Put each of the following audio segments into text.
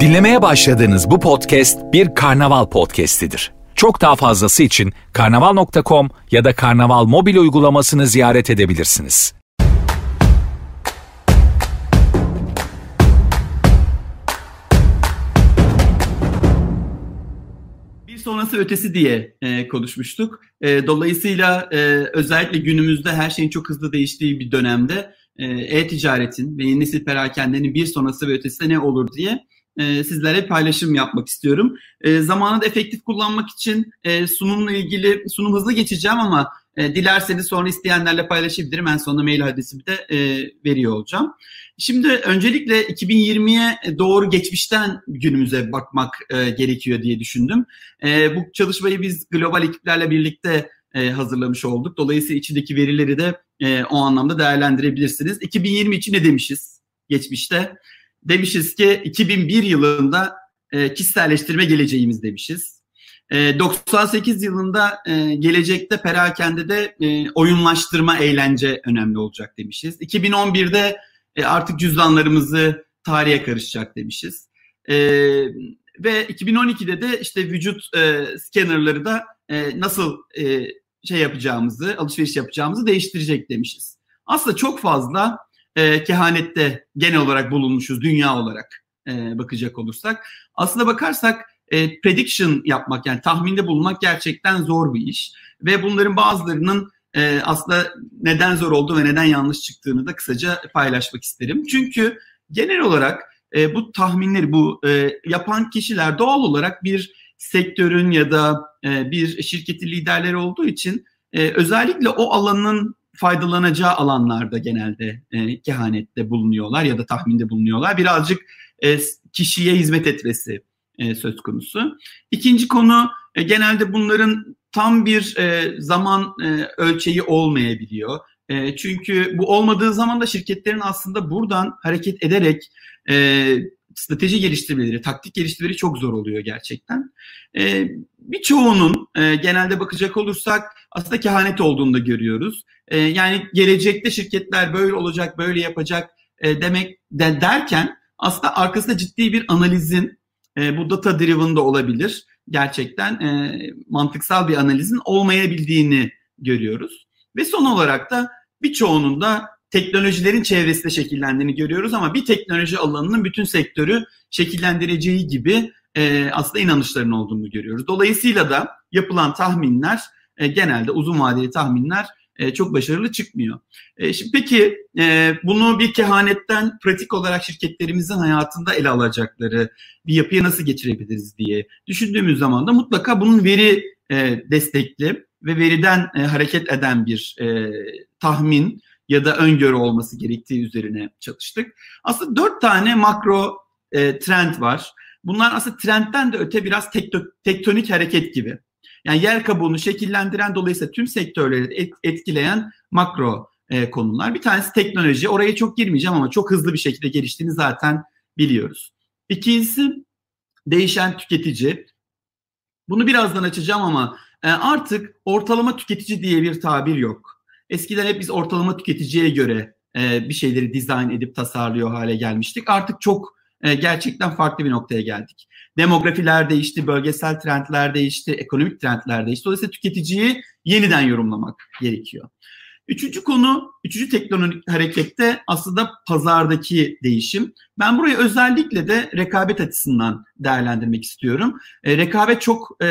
Dinlemeye başladığınız bu podcast bir karnaval podcastidir. Çok daha fazlası için karnaval.com ya da karnaval mobil uygulamasını ziyaret edebilirsiniz. Bir sonrası ötesi diye e, konuşmuştuk. E, dolayısıyla e, özellikle günümüzde her şeyin çok hızlı değiştiği bir dönemde e-ticaretin ve yeni nesil perakendenin bir sonrası ve ötesi ne olur diye e, sizlere paylaşım yapmak istiyorum. E, zamanı da efektif kullanmak için e, sunumla ilgili sunum hızlı geçeceğim ama e, dilerseniz sonra isteyenlerle paylaşabilirim. En sonunda mail adresimi de e, veriyor olacağım. Şimdi öncelikle 2020'ye doğru geçmişten günümüze bakmak e, gerekiyor diye düşündüm. E, bu çalışmayı biz global ekiplerle birlikte e, hazırlamış olduk. Dolayısıyla içindeki verileri de e, o anlamda değerlendirebilirsiniz. 2020 için ne demişiz geçmişte? Demişiz ki 2001 yılında e, kişiselleştirme geleceğimiz demişiz. E, 98 yılında e, gelecekte perakende de e, oyunlaştırma eğlence önemli olacak demişiz. 2011'de e, artık cüzdanlarımızı tarihe karışacak demişiz. E, ve 2012'de de işte vücut e, scannerları da e, nasıl e, şey yapacağımızı, alışveriş yapacağımızı değiştirecek demişiz. Aslında çok fazla e, kehanette genel olarak bulunmuşuz dünya olarak e, bakacak olursak. Aslında bakarsak e, prediction yapmak yani tahminde bulunmak gerçekten zor bir iş. Ve bunların bazılarının e, aslında neden zor oldu ve neden yanlış çıktığını da kısaca paylaşmak isterim. Çünkü genel olarak e, bu tahminleri bu e, yapan kişiler doğal olarak bir sektörün ya da e, bir şirketin liderleri olduğu için e, özellikle o alanın faydalanacağı alanlarda genelde e, kehanette bulunuyorlar ya da tahminde bulunuyorlar. Birazcık e, kişiye hizmet etmesi söz konusu. İkinci konu genelde bunların tam bir zaman ölçeği olmayabiliyor. Çünkü bu olmadığı zaman da şirketlerin aslında buradan hareket ederek strateji geliştirmeleri, taktik geliştirmeleri çok zor oluyor gerçekten. E, birçoğunun e, genelde bakacak olursak aslında kehanet olduğunu da görüyoruz. E, yani gelecekte şirketler böyle olacak, böyle yapacak e, demek de, derken aslında arkasında ciddi bir analizin, e, bu data driven da olabilir. Gerçekten e, mantıksal bir analizin olmayabildiğini görüyoruz. Ve son olarak da birçoğunun da teknolojilerin çevresinde şekillendiğini görüyoruz ama bir teknoloji alanının bütün sektörü şekillendireceği gibi e, aslında inanışların olduğunu görüyoruz. Dolayısıyla da yapılan tahminler e, genelde uzun vadeli tahminler e, çok başarılı çıkmıyor. E, şimdi peki e, bunu bir kehanetten pratik olarak şirketlerimizin hayatında ele alacakları bir yapıya nasıl geçirebiliriz diye düşündüğümüz zaman da mutlaka bunun veri e, destekli ve veriden e, hareket eden bir e, tahmin ya da öngörü olması gerektiği üzerine çalıştık. Aslında dört tane makro e, trend var. Bunlar aslında trendten de öte biraz tekto, tektonik hareket gibi. Yani yer kabuğunu şekillendiren dolayısıyla tüm sektörleri etkileyen makro e, konular. Bir tanesi teknoloji. Oraya çok girmeyeceğim ama çok hızlı bir şekilde geliştiğini zaten biliyoruz. İkincisi değişen tüketici. Bunu birazdan açacağım ama e, artık ortalama tüketici diye bir tabir yok. Eskiden hep biz ortalama tüketiciye göre e, bir şeyleri dizayn edip tasarlıyor hale gelmiştik. Artık çok e, gerçekten farklı bir noktaya geldik. Demografiler değişti, bölgesel trendler değişti, ekonomik trendler değişti. Dolayısıyla tüketiciyi yeniden yorumlamak gerekiyor. Üçüncü konu, üçüncü teknolojik harekette aslında pazardaki değişim. Ben burayı özellikle de rekabet açısından değerlendirmek istiyorum. E, rekabet çok e,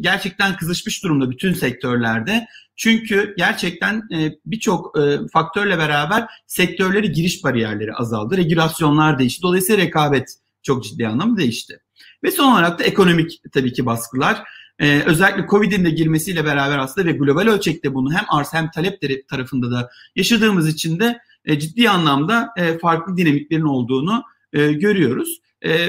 gerçekten kızışmış durumda bütün sektörlerde. Çünkü gerçekten e, birçok e, faktörle beraber sektörleri giriş bariyerleri azaldı. Regülasyonlar değişti. Dolayısıyla rekabet çok ciddi anlamda değişti. Ve son olarak da ekonomik tabii ki baskılar. Ee, özellikle Covid'in de girmesiyle beraber aslında ve global ölçekte bunu hem arz hem talep tarafında da yaşadığımız için de e, ciddi anlamda e, farklı dinamiklerin olduğunu e, görüyoruz. E,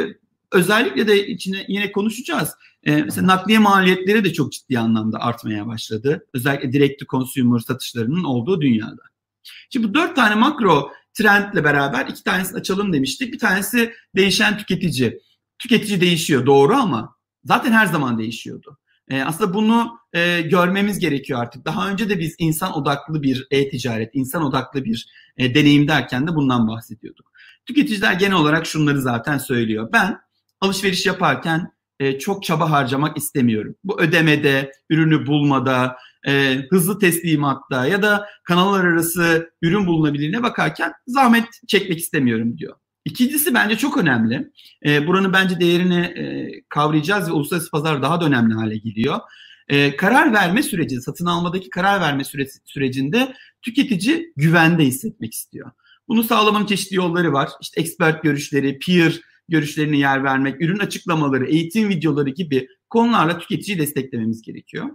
özellikle de içine yine konuşacağız. E, mesela nakliye maliyetleri de çok ciddi anlamda artmaya başladı. Özellikle direct to consumer satışlarının olduğu dünyada. Şimdi bu dört tane makro trendle beraber iki tanesini açalım demiştik. Bir tanesi değişen tüketici. Tüketici değişiyor doğru ama zaten her zaman değişiyordu. E, aslında bunu e, görmemiz gerekiyor artık. Daha önce de biz insan odaklı bir e-ticaret, insan odaklı bir e, deneyim derken de bundan bahsediyorduk. Tüketiciler genel olarak şunları zaten söylüyor. Ben alışveriş yaparken e, çok çaba harcamak istemiyorum. Bu ödemede, ürünü bulmada, e, hızlı teslimatta ya da kanallar arası ürün bulunabilirliğine bakarken zahmet çekmek istemiyorum diyor. İkincisi bence çok önemli. E, buranın bence değerini e, kavrayacağız ve uluslararası pazar daha da önemli hale geliyor. E, karar verme süreci, satın almadaki karar verme süreci, sürecinde tüketici güvende hissetmek istiyor. Bunu sağlamanın çeşitli yolları var. İşte expert görüşleri, peer görüşlerine yer vermek, ürün açıklamaları, eğitim videoları gibi konularla tüketiciyi desteklememiz gerekiyor.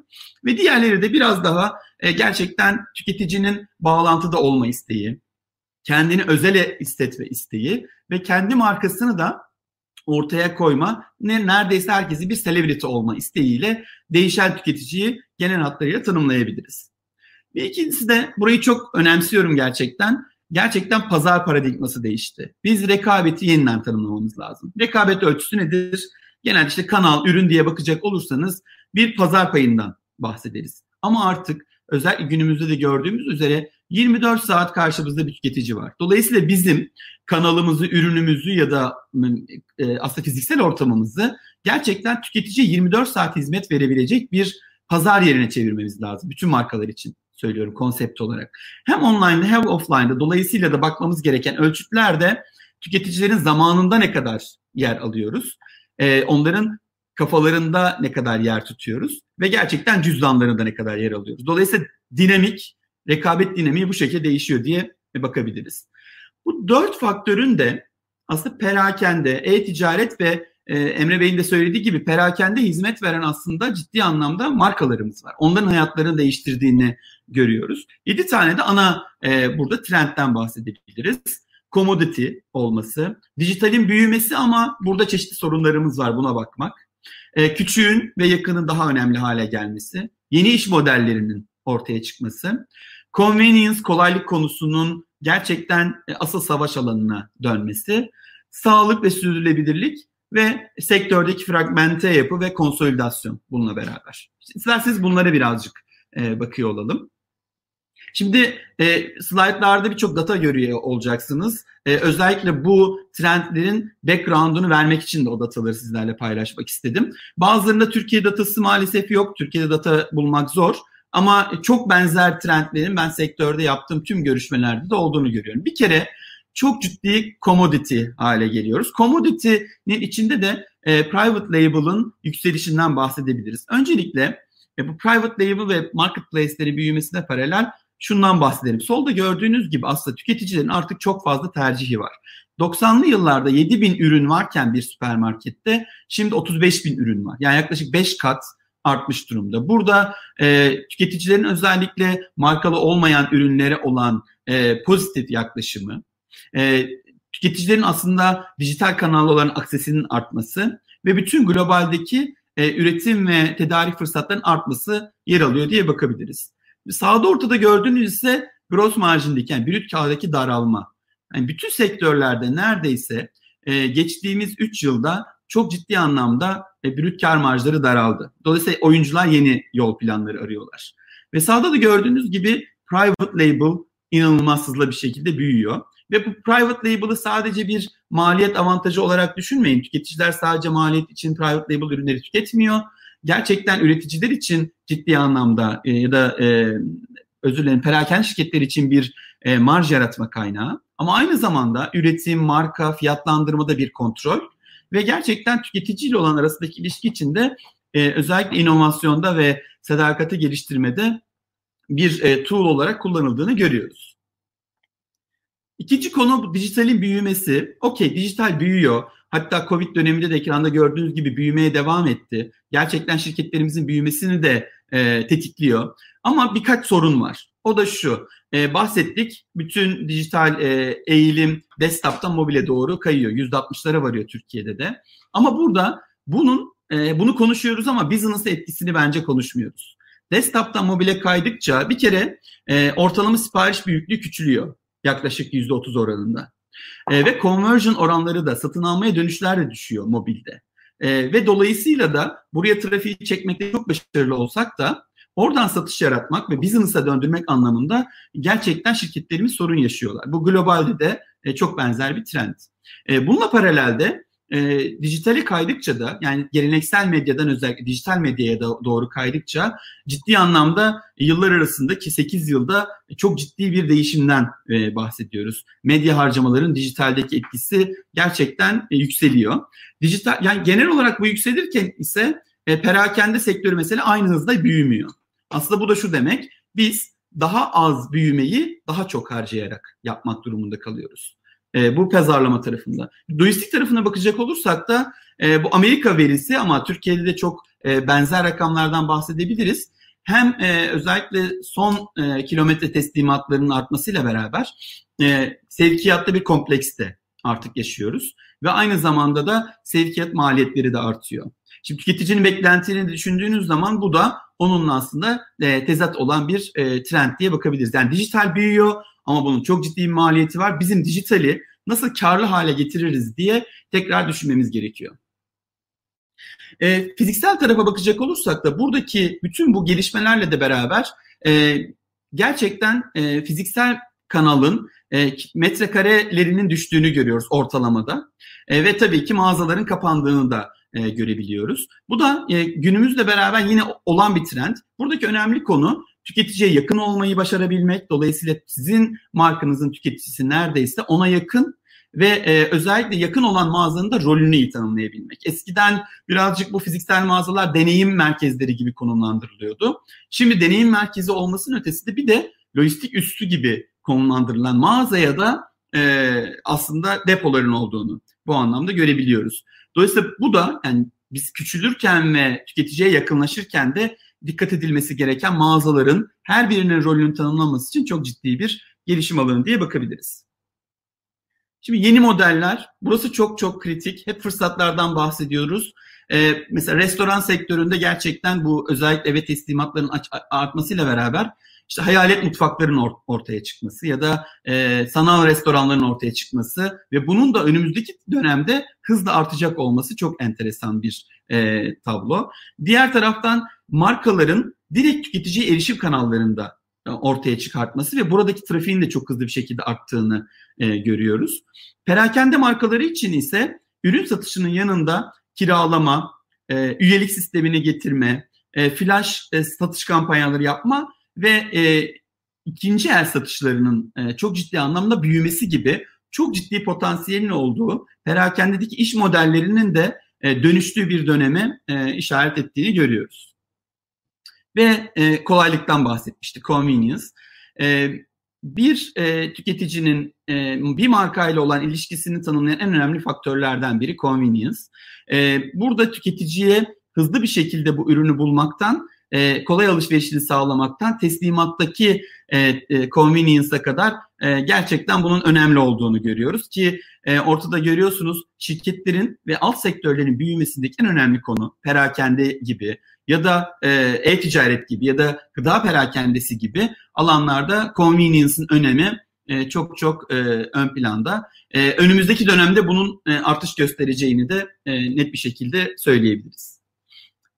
Ve diğerleri de biraz daha e, gerçekten tüketicinin bağlantıda olma isteği, kendini özele hissetme isteği ve kendi markasını da ortaya koyma, ne neredeyse herkesi bir celebrity olma isteğiyle değişen tüketiciyi genel hatlarıyla tanımlayabiliriz. Bir ikincisi de burayı çok önemsiyorum gerçekten gerçekten pazar paradigması değişti. Biz rekabeti yeniden tanımlamamız lazım. Rekabet ölçüsü nedir? Genelde işte kanal, ürün diye bakacak olursanız bir pazar payından bahsederiz. Ama artık özellikle günümüzde de gördüğümüz üzere 24 saat karşımızda bir tüketici var. Dolayısıyla bizim kanalımızı, ürünümüzü ya da e, aslında fiziksel ortamımızı gerçekten tüketiciye 24 saat hizmet verebilecek bir pazar yerine çevirmemiz lazım bütün markalar için söylüyorum konsept olarak. Hem online'da hem offline'da dolayısıyla da bakmamız gereken ölçütler de tüketicilerin zamanında ne kadar yer alıyoruz. Ee, onların kafalarında ne kadar yer tutuyoruz ve gerçekten cüzdanlarında ne kadar yer alıyoruz. Dolayısıyla dinamik, rekabet dinamiği bu şekilde değişiyor diye bakabiliriz. Bu dört faktörün de aslında perakende, e-ticaret ve e, Emre Bey'in de söylediği gibi perakende hizmet veren aslında ciddi anlamda markalarımız var. Onların hayatlarını değiştirdiğini görüyoruz. 7 tane de ana e, burada trendten bahsedebiliriz. Commodity olması, dijitalin büyümesi ama burada çeşitli sorunlarımız var buna bakmak. E, küçüğün ve yakının daha önemli hale gelmesi, yeni iş modellerinin ortaya çıkması, convenience, kolaylık konusunun gerçekten e, asıl savaş alanına dönmesi, sağlık ve sürdürülebilirlik ve sektördeki fragmente yapı ve konsolidasyon bununla beraber. İsterseniz bunlara birazcık e, bakıyor olalım. Şimdi e, slaytlarda birçok data görüyor olacaksınız. E, özellikle bu trendlerin background'unu vermek için de o dataları sizlerle paylaşmak istedim. Bazılarında Türkiye datası maalesef yok. Türkiye'de data bulmak zor. Ama çok benzer trendlerin ben sektörde yaptığım tüm görüşmelerde de olduğunu görüyorum. Bir kere çok ciddi commodity hale geliyoruz. Commodity'nin içinde de e, private label'ın yükselişinden bahsedebiliriz. Öncelikle e, bu private label ve marketplace'leri büyümesine paralel şundan bahsedelim. Solda gördüğünüz gibi aslında tüketicilerin artık çok fazla tercihi var. 90'lı yıllarda 7 bin ürün varken bir süpermarkette şimdi 35 bin ürün var. Yani yaklaşık 5 kat artmış durumda. Burada e, tüketicilerin özellikle markalı olmayan ürünlere olan e, pozitif yaklaşımı, e, tüketicilerin aslında dijital kanallara olan aksesinin artması ve bütün globaldeki e, üretim ve tedarik fırsatlarının artması yer alıyor diye bakabiliriz. Sağda ortada gördüğünüz ise gross marjindeki yani brüt kardaki daralma. Yani bütün sektörlerde neredeyse e, geçtiğimiz 3 yılda çok ciddi anlamda e, brüt kar marjları daraldı. Dolayısıyla oyuncular yeni yol planları arıyorlar. Ve sağda da gördüğünüz gibi private label inanılmaz hızlı bir şekilde büyüyor. Ve bu private label'ı sadece bir maliyet avantajı olarak düşünmeyin. Tüketiciler sadece maliyet için private label ürünleri tüketmiyor. Gerçekten üreticiler için ciddi anlamda e, ya da e, özür dilerim perakende şirketler için bir e, marj yaratma kaynağı. Ama aynı zamanda üretim, marka, fiyatlandırmada bir kontrol ve gerçekten tüketiciyle olan arasındaki ilişki içinde e, özellikle inovasyonda ve sadakati geliştirmede bir e, tool olarak kullanıldığını görüyoruz. İkinci konu dijitalin büyümesi. Okey dijital büyüyor. Hatta Covid döneminde de ekranda gördüğünüz gibi büyümeye devam etti. Gerçekten şirketlerimizin büyümesini de e, tetikliyor. Ama birkaç sorun var. O da şu. E, bahsettik. Bütün dijital e, eğilim desktop'tan mobile doğru kayıyor. %60'lara varıyor Türkiye'de de. Ama burada bunun e, bunu konuşuyoruz ama business etkisini bence konuşmuyoruz. Desktop'tan mobile kaydıkça bir kere e, ortalama sipariş büyüklüğü küçülüyor yaklaşık %30 oranında. E, ve conversion oranları da satın almaya dönüşler de düşüyor mobilde. E, ve dolayısıyla da buraya trafiği çekmekte çok başarılı olsak da oradan satış yaratmak ve business'a döndürmek anlamında gerçekten şirketlerimiz sorun yaşıyorlar. Bu globalde de e, çok benzer bir trend. E, bununla paralelde e, dijitale kaydıkça da yani geleneksel medyadan özellikle dijital medyaya da doğru kaydıkça ciddi anlamda yıllar arasındaki 8 yılda çok ciddi bir değişimden e, bahsediyoruz. Medya harcamaların dijitaldeki etkisi gerçekten e, yükseliyor. Dijital yani genel olarak bu yükselirken ise e, perakende sektörü mesela aynı hızda büyümüyor. Aslında bu da şu demek biz daha az büyümeyi daha çok harcayarak yapmak durumunda kalıyoruz. E, bu pazarlama tarafında. Lojistik tarafına bakacak olursak da e, bu Amerika verisi ama Türkiye'de de çok e, benzer rakamlardan bahsedebiliriz. Hem e, özellikle son e, kilometre teslimatlarının artmasıyla beraber e, sevkiyatta bir komplekste artık yaşıyoruz. Ve aynı zamanda da sevkiyat maliyetleri de artıyor. Şimdi tüketicinin beklentilerini düşündüğünüz zaman bu da onunla aslında e, tezat olan bir e, trend diye bakabiliriz. Yani dijital büyüyor ama bunun çok ciddi bir maliyeti var. Bizim dijitali nasıl karlı hale getiririz diye tekrar düşünmemiz gerekiyor. E, fiziksel tarafa bakacak olursak da buradaki bütün bu gelişmelerle de beraber e, gerçekten e, fiziksel kanalın e, metrekarelerinin düştüğünü görüyoruz ortalamada. E, ve tabii ki mağazaların kapandığını da e, görebiliyoruz. Bu da e, günümüzle beraber yine olan bir trend. Buradaki önemli konu tüketiciye yakın olmayı başarabilmek. Dolayısıyla sizin markanızın tüketicisi neredeyse ona yakın ve e, özellikle yakın olan mağazanın da rolünü iyi tanımlayabilmek. Eskiden birazcık bu fiziksel mağazalar deneyim merkezleri gibi konumlandırılıyordu. Şimdi deneyim merkezi olmasının ötesinde bir de lojistik üssü gibi konumlandırılan mağazaya da e, aslında depoların olduğunu bu anlamda görebiliyoruz. Dolayısıyla bu da yani biz küçülürken ve tüketiciye yakınlaşırken de dikkat edilmesi gereken mağazaların her birinin rolünün tanımlanması için çok ciddi bir gelişim alanı diye bakabiliriz. Şimdi yeni modeller, burası çok çok kritik. Hep fırsatlardan bahsediyoruz. Ee, mesela restoran sektöründe gerçekten bu özellikle eve teslimatların artmasıyla beraber işte hayalet mutfakların or- ortaya çıkması ya da e, sanal restoranların ortaya çıkması ve bunun da önümüzdeki dönemde hızla artacak olması çok enteresan bir e, tablo. Diğer taraftan markaların direkt tüketiciye erişim kanallarında e, ortaya çıkartması ve buradaki trafiğin de çok hızlı bir şekilde arttığını e, görüyoruz. Perakende markaları için ise ürün satışının yanında kiralama, e, üyelik sistemini getirme, e, flash e, satış kampanyaları yapma ve e, ikinci el satışlarının e, çok ciddi anlamda büyümesi gibi çok ciddi potansiyelin olduğu perakendedeki iş modellerinin de e, dönüştüğü bir döneme e, işaret ettiğini görüyoruz. Ve e, kolaylıktan bahsetmiştik, convenience. E, bir e, tüketicinin e, bir markayla olan ilişkisini tanımlayan en önemli faktörlerden biri convenience. E, burada tüketiciye hızlı bir şekilde bu ürünü bulmaktan e, kolay alışverişini sağlamaktan teslimattaki e, e, convenience'a kadar e, gerçekten bunun önemli olduğunu görüyoruz ki e, ortada görüyorsunuz şirketlerin ve alt sektörlerin büyümesindeki en önemli konu perakende gibi ya da e, e-ticaret gibi ya da gıda perakendesi gibi alanlarda convenience'ın önemi e, çok çok e, ön planda. E, önümüzdeki dönemde bunun e, artış göstereceğini de e, net bir şekilde söyleyebiliriz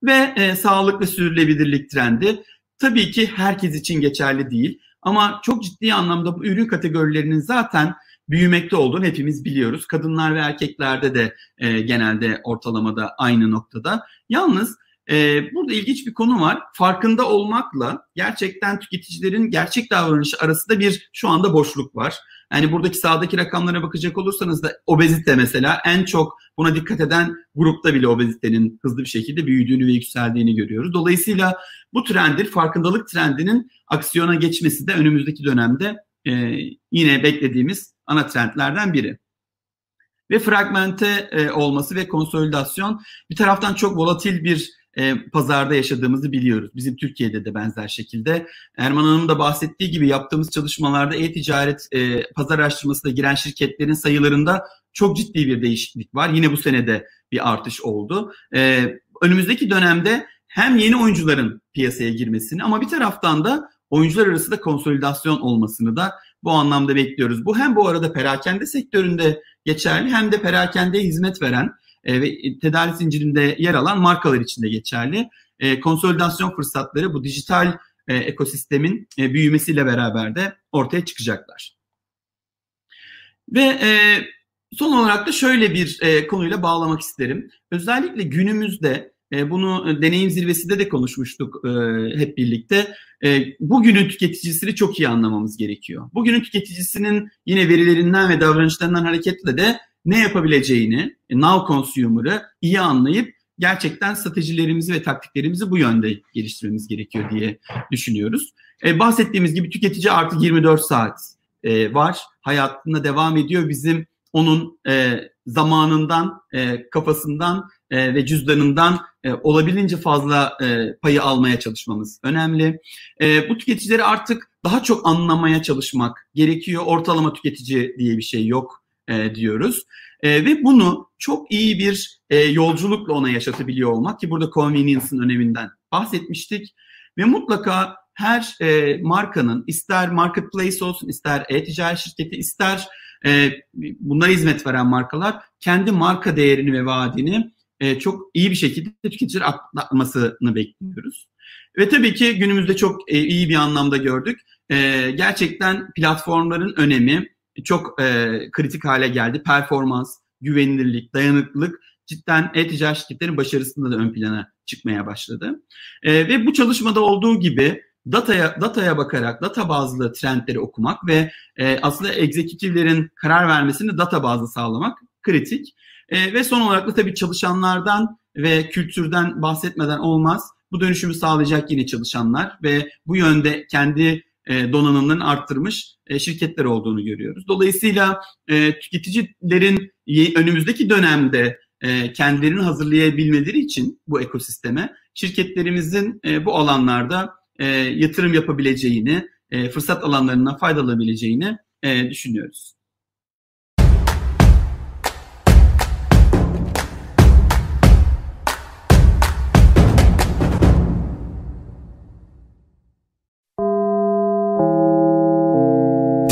ve e, sağlıklı sürdürülebilirlik trendi tabii ki herkes için geçerli değil ama çok ciddi anlamda bu ürün kategorilerinin zaten büyümekte olduğunu hepimiz biliyoruz. Kadınlar ve erkeklerde de e, genelde ortalamada aynı noktada. Yalnız e, burada ilginç bir konu var. Farkında olmakla gerçekten tüketicilerin gerçek davranışı arasında bir şu anda boşluk var. Yani buradaki sağdaki rakamlara bakacak olursanız da obezite mesela en çok buna dikkat eden grupta bile obezitenin hızlı bir şekilde büyüdüğünü ve yükseldiğini görüyoruz. Dolayısıyla bu trendin farkındalık trendinin aksiyona geçmesi de önümüzdeki dönemde e, yine beklediğimiz ana trendlerden biri ve fragmente e, olması ve konsolidasyon bir taraftan çok volatil bir e, pazarda yaşadığımızı biliyoruz. Bizim Türkiye'de de benzer şekilde. Erman Hanım da bahsettiği gibi yaptığımız çalışmalarda e-ticaret e, pazar araştırmasına giren şirketlerin sayılarında çok ciddi bir değişiklik var. Yine bu senede bir artış oldu. E, önümüzdeki dönemde hem yeni oyuncuların piyasaya girmesini ama bir taraftan da oyuncular arasında konsolidasyon olmasını da bu anlamda bekliyoruz. Bu hem bu arada perakende sektöründe geçerli hem de perakende hizmet veren e, ve tedarik zincirinde yer alan markalar için de geçerli. e, konsolidasyon fırsatları bu dijital e, ekosistemin e, büyümesiyle beraber de ortaya çıkacaklar. Ve e, son olarak da şöyle bir e, konuyla bağlamak isterim. Özellikle günümüzde e, bunu e, deneyim zirvesinde de konuşmuştuk e, hep birlikte. E, bugünün tüketicisini çok iyi anlamamız gerekiyor. Bugünün tüketicisinin yine verilerinden ve davranışlarından hareketle de ne yapabileceğini, e, now consumer'ı iyi anlayıp gerçekten stratejilerimizi ve taktiklerimizi bu yönde geliştirmemiz gerekiyor diye düşünüyoruz. E, bahsettiğimiz gibi tüketici artık 24 saat e, var. Hayatında devam ediyor. Bizim onun e, zamanından, e, kafasından e, ve cüzdanından e, olabildiğince fazla e, payı almaya çalışmamız önemli. E, bu tüketicileri artık daha çok anlamaya çalışmak gerekiyor. Ortalama tüketici diye bir şey yok e, diyoruz. E, ve bunu çok iyi bir e, yolculukla ona yaşatabiliyor olmak ki burada convenience'ın öneminden bahsetmiştik. Ve mutlaka her e, markanın ister marketplace olsun, ister e-ticaret şirketi, ister e, bunlara hizmet veren markalar kendi marka değerini ve vaadini e, çok iyi bir şekilde tüketiciler atlatmasını bekliyoruz. Ve tabii ki günümüzde çok e, iyi bir anlamda gördük. E, gerçekten platformların önemi çok e, kritik hale geldi. Performans, güvenilirlik, dayanıklılık cidden e-ticaret şirketlerin başarısında da ön plana çıkmaya başladı. E, ve bu çalışmada olduğu gibi dataya dataya bakarak data bazlı trendleri okumak ve e, aslında egzekutiflerin karar vermesini data bazlı sağlamak kritik. E, ve son olarak da tabii çalışanlardan ve kültürden bahsetmeden olmaz. Bu dönüşümü sağlayacak yine çalışanlar ve bu yönde kendi e, donanımlarını arttırmış e, şirketler olduğunu görüyoruz. Dolayısıyla e, tüketicilerin önümüzdeki dönemde e, kendilerini hazırlayabilmeleri için bu ekosisteme şirketlerimizin bu alanlarda yatırım yapabileceğini, fırsat alanlarından faydalanabileceğini düşünüyoruz.